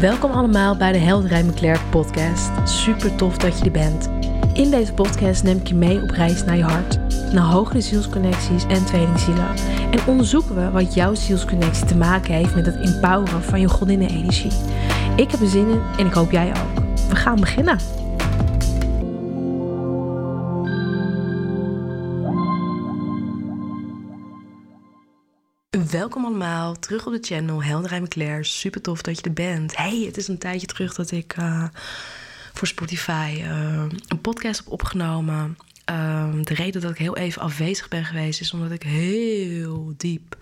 Welkom allemaal bij de Helderij McClair podcast. Super tof dat je er bent. In deze podcast neem ik je mee op reis naar je hart, naar hogere zielsconnecties en tweelingzielen. En onderzoeken we wat jouw zielsconnectie te maken heeft met het empoweren van je godinnenenergie. Ik heb er zin in en ik hoop jij ook. We gaan beginnen. Welkom allemaal, terug op de channel Helderij McClair. Super tof dat je er bent. Hey, het is een tijdje terug dat ik uh, voor Spotify uh, een podcast heb opgenomen. Uh, de reden dat ik heel even afwezig ben geweest is omdat ik heel diep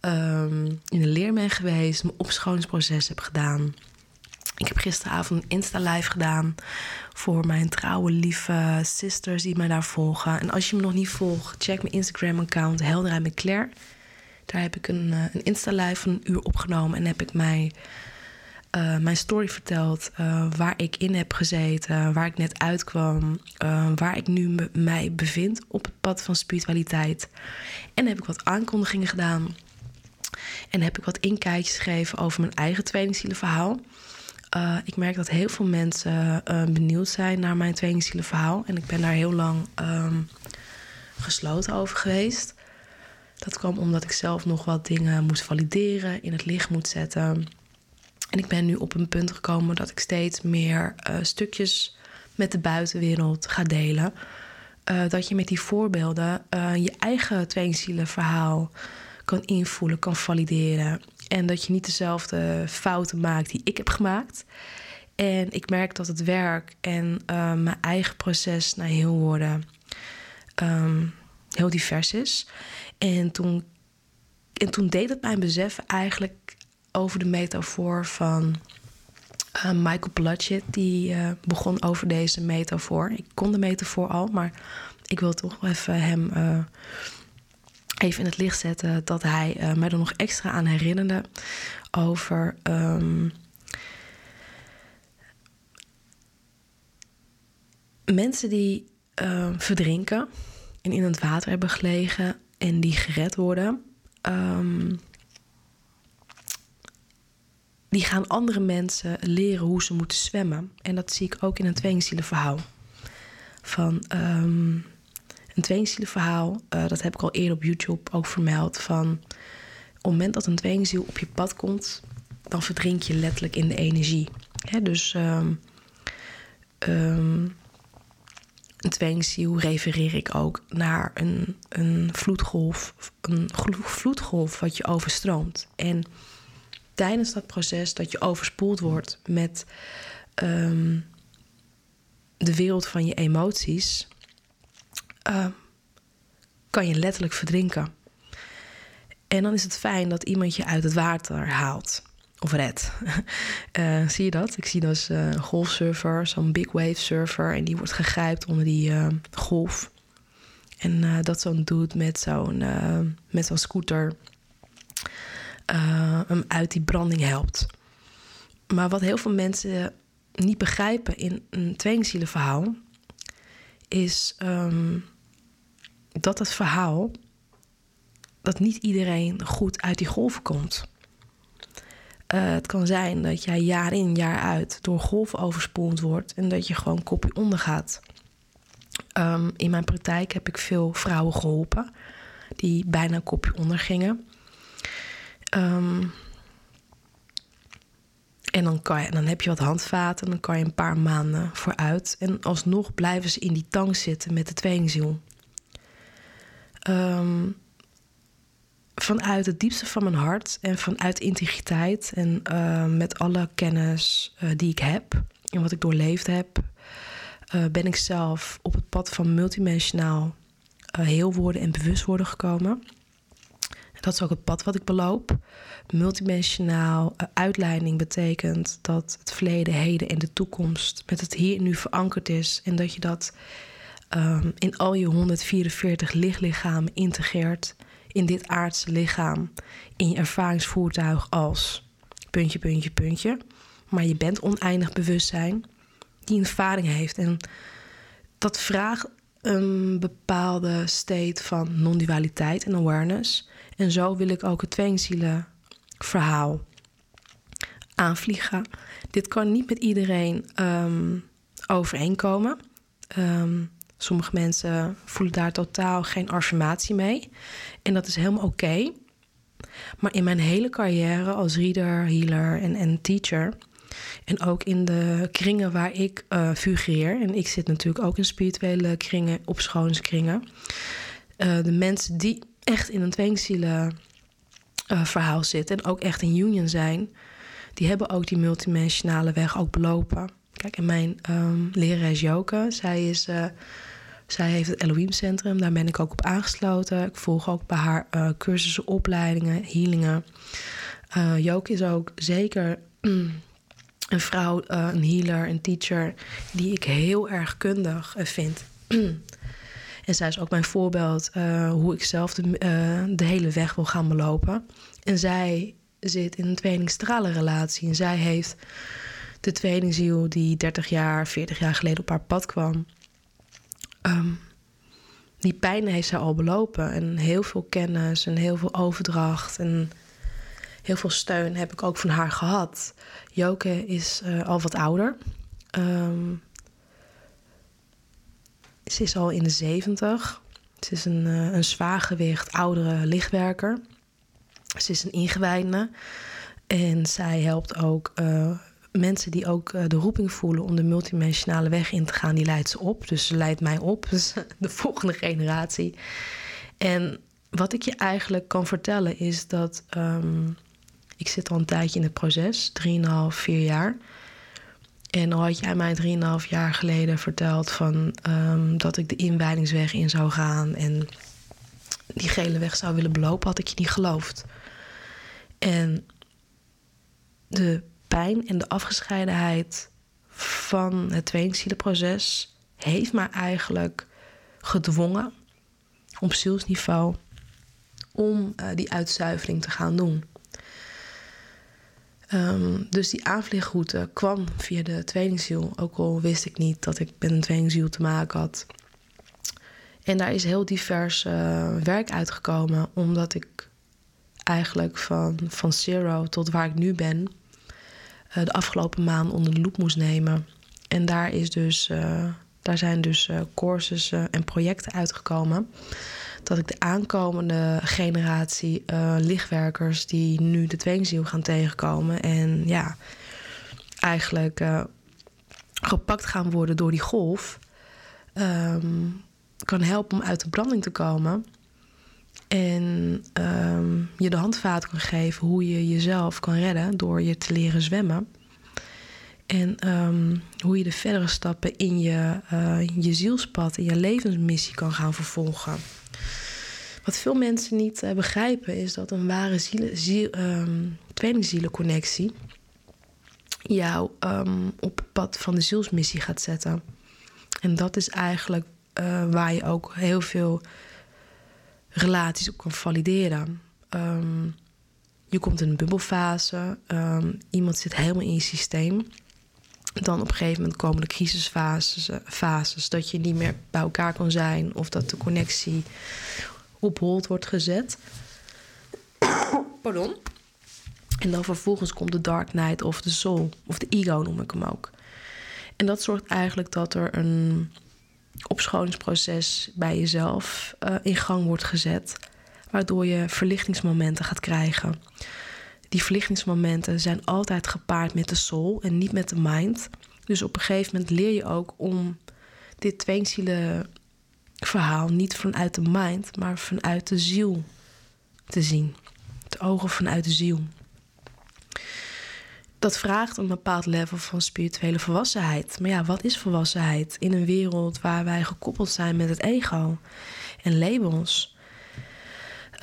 um, in de leer ben geweest, mijn opscholingsproces heb gedaan. Ik heb gisteravond een Insta-live gedaan voor mijn trouwe, lieve sisters die mij daar volgen. En als je me nog niet volgt, check mijn Instagram-account Helderij McClair. Daar heb ik een, een Insta-live van een uur opgenomen en heb ik mij, uh, mijn story verteld. Uh, waar ik in heb gezeten, waar ik net uitkwam, waar ik nu mij bevind op het pad van spiritualiteit. En heb ik wat aankondigingen gedaan. En heb ik wat inkijkjes gegeven over mijn eigen tweelingzielenverhaal. Uh, ik merk dat heel veel mensen benieuwd zijn naar mijn tweelingzielenverhaal. En ik ben daar heel lang um, gesloten over geweest. Dat kwam omdat ik zelf nog wat dingen moest valideren, in het licht moet zetten. En ik ben nu op een punt gekomen dat ik steeds meer uh, stukjes met de buitenwereld ga delen. Uh, dat je met die voorbeelden uh, je eigen tweelingzielenverhaal kan invoelen, kan valideren. En dat je niet dezelfde fouten maakt die ik heb gemaakt. En ik merk dat het werk en mijn eigen proces naar heel worden um, heel divers is. En toen, en toen deed het mijn besef eigenlijk over de metafoor van uh, Michael Platchett. Die uh, begon over deze metafoor. Ik kon de metafoor al, maar ik wil toch even hem uh, even in het licht zetten. Dat hij mij er nog extra aan herinnerde over. Um, mensen die verdrinken en in het water hebben gelegen en die gered worden, um, die gaan andere mensen leren hoe ze moeten zwemmen. En dat zie ik ook in een tweelingzielenverhaal. Van um, een tweelingzielenverhaal, uh, dat heb ik al eerder op YouTube ook vermeld. Van op het moment dat een tweelingziel op je pad komt, dan verdrink je letterlijk in de energie. Dus um, een tweelingziel refereer ik ook naar een, een vloedgolf, een vloedgolf wat je overstroomt. En tijdens dat proces dat je overspoeld wordt met um, de wereld van je emoties, uh, kan je letterlijk verdrinken. En dan is het fijn dat iemand je uit het water haalt of red. Uh, zie je dat? Ik zie dat als uh, golfsurfer, zo'n big wave surfer. En die wordt gegrijpt onder die uh, golf. En dat zo'n dude met zo'n met zo'n scooter hem uit die branding helpt. Maar wat heel veel mensen niet begrijpen in een tweelingzielenverhaal... is um, dat het verhaal... dat niet iedereen goed uit die golven komt... Uh, het kan zijn dat jij jaar in, jaar uit door golven overspoeld wordt en dat je gewoon kopje ondergaat. Um, in mijn praktijk heb ik veel vrouwen geholpen die bijna kopje onder gingen. Um, en dan, kan je, dan heb je wat handvaten, dan kan je een paar maanden vooruit. En alsnog blijven ze in die tang zitten met de tweelingziel. Um, vanuit het diepste van mijn hart en vanuit integriteit en uh, met alle kennis uh, die ik heb en wat ik doorleefd heb, uh, ben ik zelf op het pad van multidimensionaal heel worden en bewust worden gekomen. Dat is ook het pad wat ik beloop. Multidimensionaal uitleiding betekent dat het verleden, heden en de toekomst met het hier en nu verankerd is en dat je dat um, in al je 144 lichtlichamen integreert in dit aardse lichaam, in je ervaringsvoertuig als puntje, puntje, puntje. Maar je bent oneindig bewustzijn die een ervaring heeft. En dat vraagt een bepaalde state van non-dualiteit en awareness. En zo wil ik ook het tweelingzielen verhaal aanvliegen. Dit kan niet met iedereen um, overeenkomen. Ehm, sommige mensen voelen daar totaal geen affirmatie mee. En dat is helemaal oké. Maar in mijn hele carrière als reader, healer en, en teacher. En ook in de kringen waar ik uh, figureer. En ik zit natuurlijk ook in spirituele kringen, op schoonskringen. Uh, de mensen die echt in een tweezielen uh, verhaal zitten en ook echt in union zijn, die hebben ook die multidimensionale weg ook belopen. Kijk, en mijn um, lerares Joke, zij, is, uh, zij heeft het Elohim Centrum, daar ben ik ook op aangesloten. Ik volg ook bij haar uh, cursussen, opleidingen, healingen. Uh, Joke is ook zeker een vrouw, een healer, een teacher, die ik heel erg kundig vind. En zij is ook mijn voorbeeld hoe ik zelf de, de, hele weg wil gaan belopen. En zij zit in een tweelingstralenrelatie. En zij heeft de tweelingziel die 30 jaar, 40 jaar geleden op haar pad kwam. Um, die pijn heeft zij al belopen. En heel veel kennis en heel veel overdracht. En heel veel steun heb ik ook van haar gehad. Joke is uh, al wat ouder. Um, ze is al in de 70. Ze is een, uh, een zwaargewicht oudere lichtwerker. Ze is een ingewijde. En zij helpt ook uh, mensen die ook uh, de roeping voelen om de multidimensionale weg in te gaan. Die leidt ze op. Dus ze leidt mij op. Dus de volgende generatie. En wat ik je eigenlijk kan vertellen is dat um, ik zit al een tijdje in het proces, 3,5, 4 jaar. En al had jij mij 3,5 jaar geleden verteld van, um, dat ik de inwijdingsweg in zou gaan en die gele weg zou willen belopen, had ik je niet geloofd. En de pijn en de afgescheidenheid van het tweelingzielenproces heeft mij eigenlijk gedwongen op zielsniveau om uh, die uitzuivering te gaan doen. Um, dus die aanvliegroute kwam via de tweelingziel. Ook al wist ik niet dat ik met een tweelingziel te maken had. En daar is heel divers uh, werk uitgekomen, omdat ik eigenlijk van, van zero tot waar ik nu ben, de afgelopen maand onder de loep moest nemen. En daar, is dus, uh, daar zijn dus cursussen en projecten uitgekomen dat ik de aankomende generatie uh, lichtwerkers die nu de tweelingziel gaan tegenkomen en ja, eigenlijk uh, gepakt gaan worden door die golf, um, kan helpen om uit de branding te komen. En um, je de handvaten kan geven hoe je jezelf kan redden door je te leren zwemmen. En um, hoe je de verdere stappen in je, uh, je zielspad, in je levensmissie kan gaan vervolgen. Wat veel mensen niet uh, begrijpen is dat een ware ziel, ziel, um, tweelingzielenconnectie jou op het pad van de zielsmissie gaat zetten. En dat is eigenlijk uh, waar je ook heel veel relaties op kan valideren. Um, je komt in een bubbelfase, iemand zit helemaal in je systeem. Dan op een gegeven moment komen de crisisfases, uh, fases, dat je niet meer bij elkaar kan zijn of dat de connectie op hold wordt gezet. Pardon. En dan vervolgens komt de Dark Knight of de Soul, of de Ego noem ik hem ook. En dat zorgt eigenlijk dat er een opscholingsproces bij jezelf uh, in gang wordt gezet, waardoor je verlichtingsmomenten gaat krijgen. Die verlichtingsmomenten zijn altijd gepaard met de soul en niet met de mind. Dus op een gegeven moment leer je ook om dit tweezielen verhaal niet vanuit de mind, maar vanuit de ziel te zien. De ogen vanuit de ziel. Dat vraagt een bepaald level van spirituele volwassenheid. Maar ja, wat is volwassenheid in een wereld waar wij gekoppeld zijn met het ego en labels?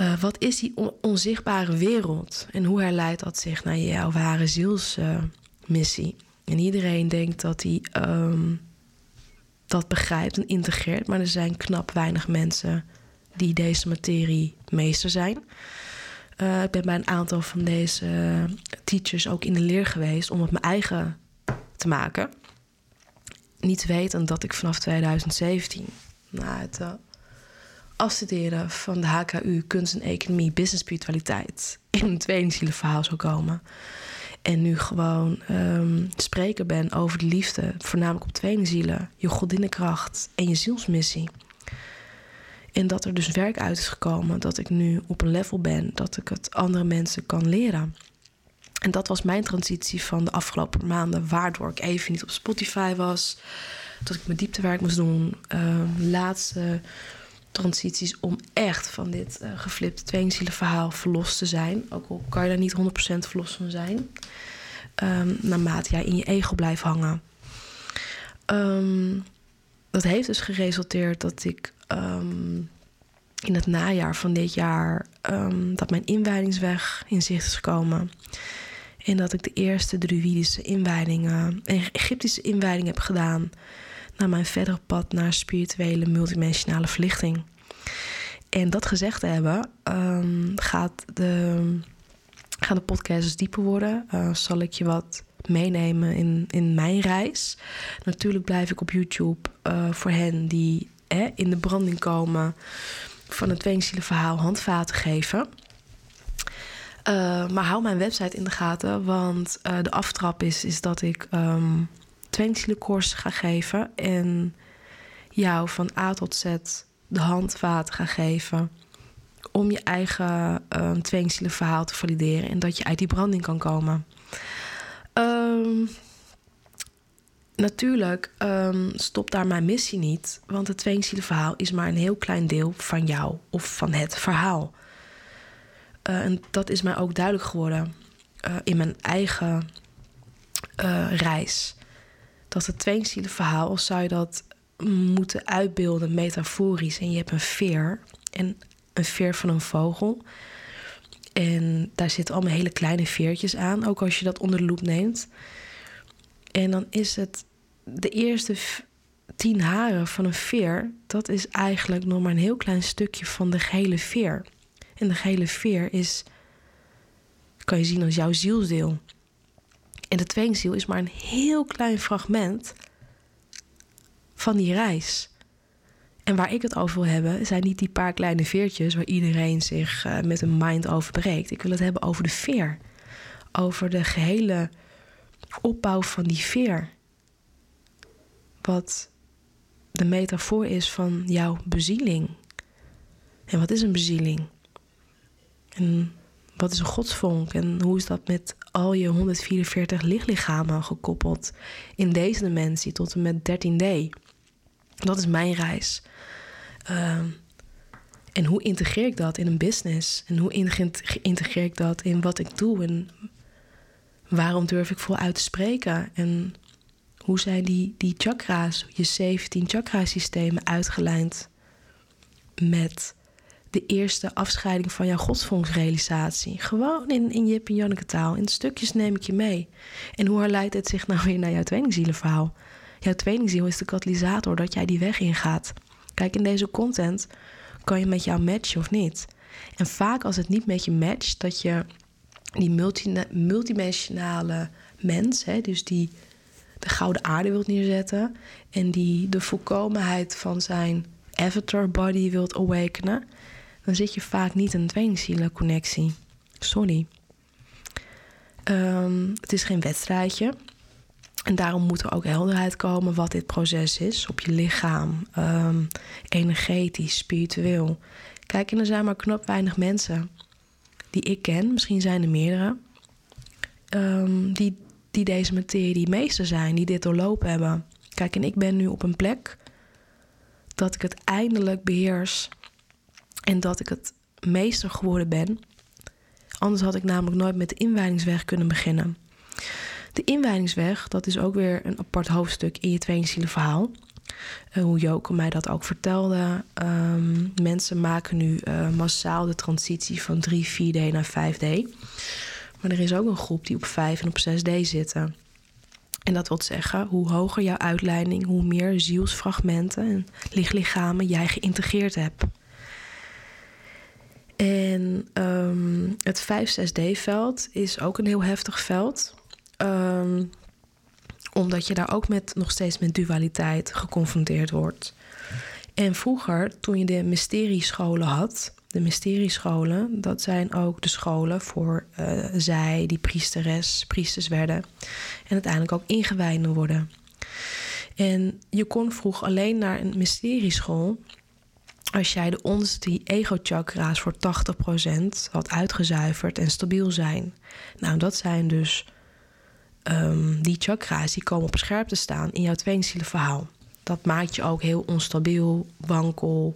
Uh, wat is die on onzichtbare wereld en hoe herleidt dat zich naar jouw ware zielsmissie? En iedereen denkt dat hij um, dat begrijpt en integreert. Maar er zijn knap weinig mensen die deze materie meester zijn. Uh, ik ben bij een aantal van deze teachers ook in de leer geweest om het mijn eigen te maken. Niet wetend dat ik vanaf 2017 na het uh, afstuderen van de HKU Kunst en Economie Business Spiritualiteit in een verhaal zou komen. En nu gewoon spreken ben over de liefde, voornamelijk op tweelingzielen, je godinnenkracht en je zielsmissie. En dat er dus werk uit is gekomen, dat ik nu op een level ben, dat ik het andere mensen kan leren. En dat was mijn transitie van de afgelopen maanden, waardoor ik even niet op Spotify was, dat ik mijn dieptewerk moest doen. Uh, laatste transities om echt van dit uh, geflipte tweelingzielenverhaal verlost te zijn. Ook al kan je daar niet 100% verlost van zijn. Um, naarmate jij in je ego blijft hangen. Um, dat heeft dus geresulteerd dat ik um, in het najaar van dit jaar... dat mijn inwijdingsweg in zicht is gekomen. En dat ik de eerste druïdische inwijdingen... Egyptische inwijding heb gedaan naar mijn verdere pad naar spirituele multidimensionale verlichting. En dat gezegd te hebben, um, gaat de, gaan de podcasts dieper worden. Uh, zal ik je wat meenemen in, in mijn reis. Natuurlijk blijf ik op YouTube uh, voor hen die eh, in de branding komen van het tweezielen verhaal handvaten geven. Uh, maar hou mijn website in de gaten, want de aftrap is, is dat ik um, tweelingzielenkoers ga geven en jou van A tot Z de handvaat ga geven om je eigen uh, tweelingzielenverhaal te valideren en dat je uit die branding kan komen. Um, natuurlijk um, stopt daar mijn missie niet, want het tweelingzielenverhaal is maar een heel klein deel van jou of van het verhaal. Uh, en dat is mij ook duidelijk geworden uh, in mijn eigen reis dat het tweelingzielenverhaal, zou je dat moeten uitbeelden metaforisch. En je hebt een veer en een veer van een vogel. En daar zitten allemaal hele kleine veertjes aan, ook als je dat onder de loep neemt. En dan is het de eerste tien haren van een veer, dat is eigenlijk nog maar een heel klein stukje van de gele veer. En de gele veer is, kan je zien als jouw zielsdeel. En de tweelingziel is maar een heel klein fragment van die reis. En waar ik het over wil hebben, zijn niet die paar kleine veertjes waar iedereen zich uh, met een mind over breekt. Ik wil het hebben over de veer. Over de gehele opbouw van die veer. Wat de metafoor is van jouw bezieling. En wat is een bezieling? En wat is een godsvonk en hoe is dat met al je 144 lichtlichamen gekoppeld in deze dimensie tot en met 13D? Dat is mijn reis. Uh, en hoe integreer ik dat in een business? En hoe integreer ik dat in wat ik doe? En waarom durf ik voluit te spreken? En hoe zijn die, die chakra's, je 17 chakra-systemen uitgelijnd met de eerste afscheiding van jouw godsvonksrealisatie. Gewoon in, in Jip en Janneke taal. In stukjes neem ik je mee. En hoe herleidt het zich nou weer naar jouw tweelingzielenverhaal? Jouw tweelingziel is de katalysator dat jij die weg ingaat. Kijk, in deze content kan je met jou matchen of niet. En vaak als het niet met je matcht, dat je die multi, multidimensionale mens, hè, dus die de gouden aarde wilt neerzetten en die de volkomenheid van zijn avatar body wilt awakenen, dan zit je vaak niet in een tweelingzielenconnectie. Sorry. Um, het is geen wedstrijdje. En daarom moet er ook helderheid komen wat dit proces is op je lichaam, um, energetisch, spiritueel. Kijk, en er zijn maar knap weinig mensen die ik ken, misschien zijn er meerdere, um, die, die deze materie meester zijn, die dit doorlopen hebben. Kijk, en ik ben nu op een plek dat ik het eindelijk beheers en dat ik het meester geworden ben. Anders had ik namelijk nooit met de inwijdingsweg kunnen beginnen. De inwijdingsweg, dat is ook weer een apart hoofdstuk in je tweelingzielenverhaal. Uh, hoe Joke mij dat ook vertelde. Um, mensen maken nu uh, massaal de transitie van 3, 4D naar 5D. Maar er is ook een groep die op 5 en op 6D zitten. En dat wil zeggen, hoe hoger jouw uitleiding, hoe meer zielsfragmenten en lichtlichamen jij geïntegreerd hebt. En um, het 5-6D-veld is ook een heel heftig veld. Um, omdat je daar ook met, nog steeds met dualiteit geconfronteerd wordt. En vroeger, toen je de mysteriescholen had, de mysteriescholen, dat zijn ook de scholen voor uh, zij die priesteres, priesters werden. En uiteindelijk ook ingewijden worden. En je kon vroeg alleen naar een mysterieschool als jij de onderste ego-chakra's voor 80% had uitgezuiverd en stabiel zijn. Nou, dat zijn dus um, die chakra's die komen op scherp te staan in jouw verhaal. Dat maakt je ook heel onstabiel, wankel.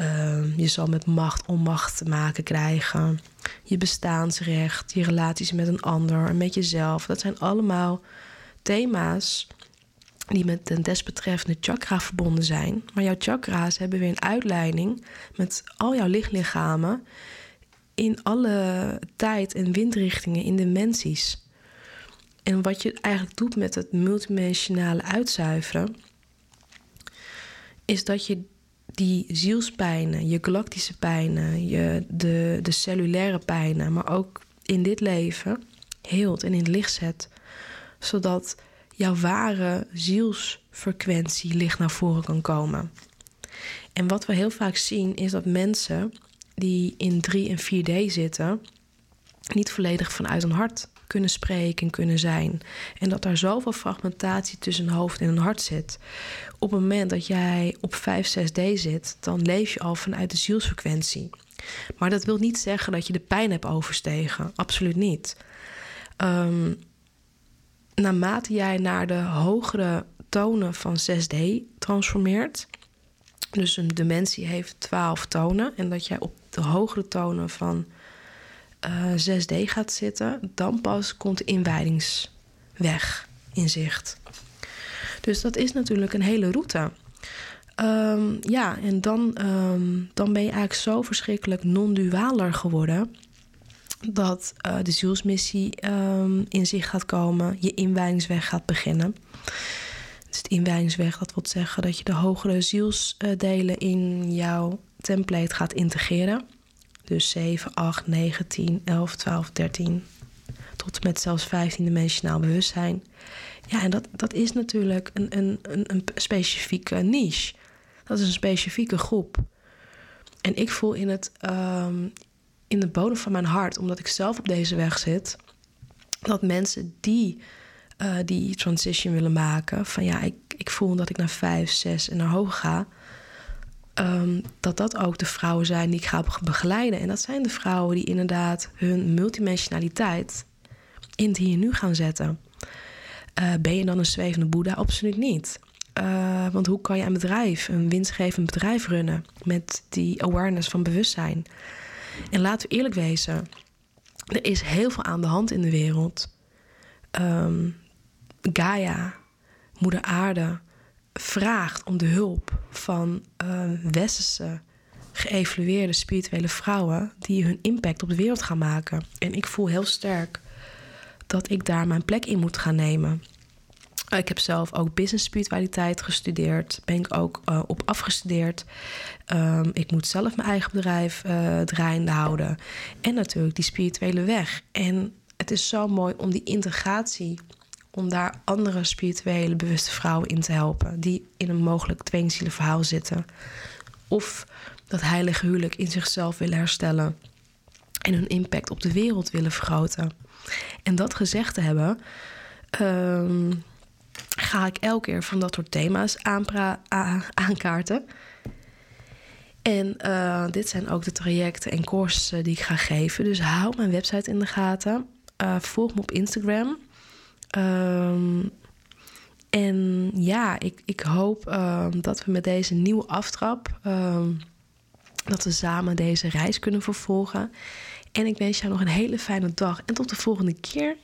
Um, je zal met macht, onmacht te maken krijgen. Je bestaansrecht, je relaties met een ander met jezelf. Dat zijn allemaal thema's die met de desbetreffende chakra verbonden zijn. Maar jouw chakra's hebben weer een uitleiding met al jouw lichtlichamen in alle tijd- en windrichtingen in dimensies. En wat je eigenlijk doet met het multidimensionale uitzuiveren, is dat je die zielspijnen, je galactische pijnen, je, de, de cellulaire pijnen, maar ook in dit leven heelt en in het licht zet. Zodat jouw ware zielsfrequentie licht naar voren kan komen. En wat we heel vaak zien is dat mensen die in 3 en 4D zitten, niet volledig vanuit hun hart kunnen spreken en kunnen zijn. En dat daar zoveel fragmentatie tussen een hoofd en een hart zit. Op het moment dat jij op 5, 6D zit, dan leef je al vanuit de zielsfrequentie. Maar dat wil niet zeggen dat je de pijn hebt overstegen. Absoluut niet. Um, naarmate jij naar de hogere tonen van 6D transformeert, dus een dimensie heeft 12 tonen, en dat jij op de hogere tonen van uh, eh, 6D gaat zitten, dan pas komt de inwijdingsweg in zicht. Dus dat is natuurlijk een hele route. Um, ja, en dan, um, dan ben je eigenlijk zo verschrikkelijk non-dualer geworden dat uh, de zielsmissie um, in zich gaat komen, je inwijdingsweg gaat beginnen. Dus de inwijdingsweg, dat wil zeggen dat je de hogere zielsdelen in jouw template gaat integreren. Dus 7, 8, 9, 10, 11, 12, 13. Tot met zelfs 15 dimensionaal bewustzijn. Ja, en dat, dat is natuurlijk een, een, een, een specifieke niche. Dat is een specifieke groep. En ik voel in, het, um, in de bodem van mijn hart, omdat ik zelf op deze weg zit, dat mensen die uh, die transition willen maken, van ja, ik, ik voel dat ik naar 5, 6 en naar hoog ga um, dat dat ook de vrouwen zijn die ik ga begeleiden. En dat zijn de vrouwen die inderdaad hun multidimensionaliteit in het hier nu gaan zetten. Uh, ben je dan een zwevende boeddha? Absoluut niet. Uh, want hoe kan je een bedrijf, een winstgevend bedrijf runnen met die awareness van bewustzijn? En laten we eerlijk wezen, er is heel veel aan de hand in de wereld. Um, Gaia, Moeder Aarde, vraagt om de hulp van uh, westerse geëvalueerde spirituele vrouwen die hun impact op de wereld gaan maken. En ik voel heel sterk dat ik daar mijn plek in moet gaan nemen. Ik heb zelf ook business spiritualiteit gestudeerd. Ben ik ook uh, op afgestudeerd. Um, ik moet zelf mijn eigen bedrijf uh, draaiende houden. En natuurlijk die spirituele weg. En het is zo mooi om die integratie om daar andere spirituele bewuste vrouwen in te helpen die in een mogelijk tweezielig verhaal zitten. Of dat heilige huwelijk in zichzelf willen herstellen en hun impact op de wereld willen vergroten. En dat gezegd te hebben, uh, ga ik elke keer van dat soort thema's aankaarten. En uh, dit zijn ook de trajecten en courses die ik ga geven. Dus hou mijn website in de gaten. Uh, volg me op Instagram. Um, en ja, ik, ik hoop um, dat we met deze nieuwe aftrap... Um, dat we samen deze reis kunnen vervolgen. En ik wens jou nog een hele fijne dag. En tot de volgende keer.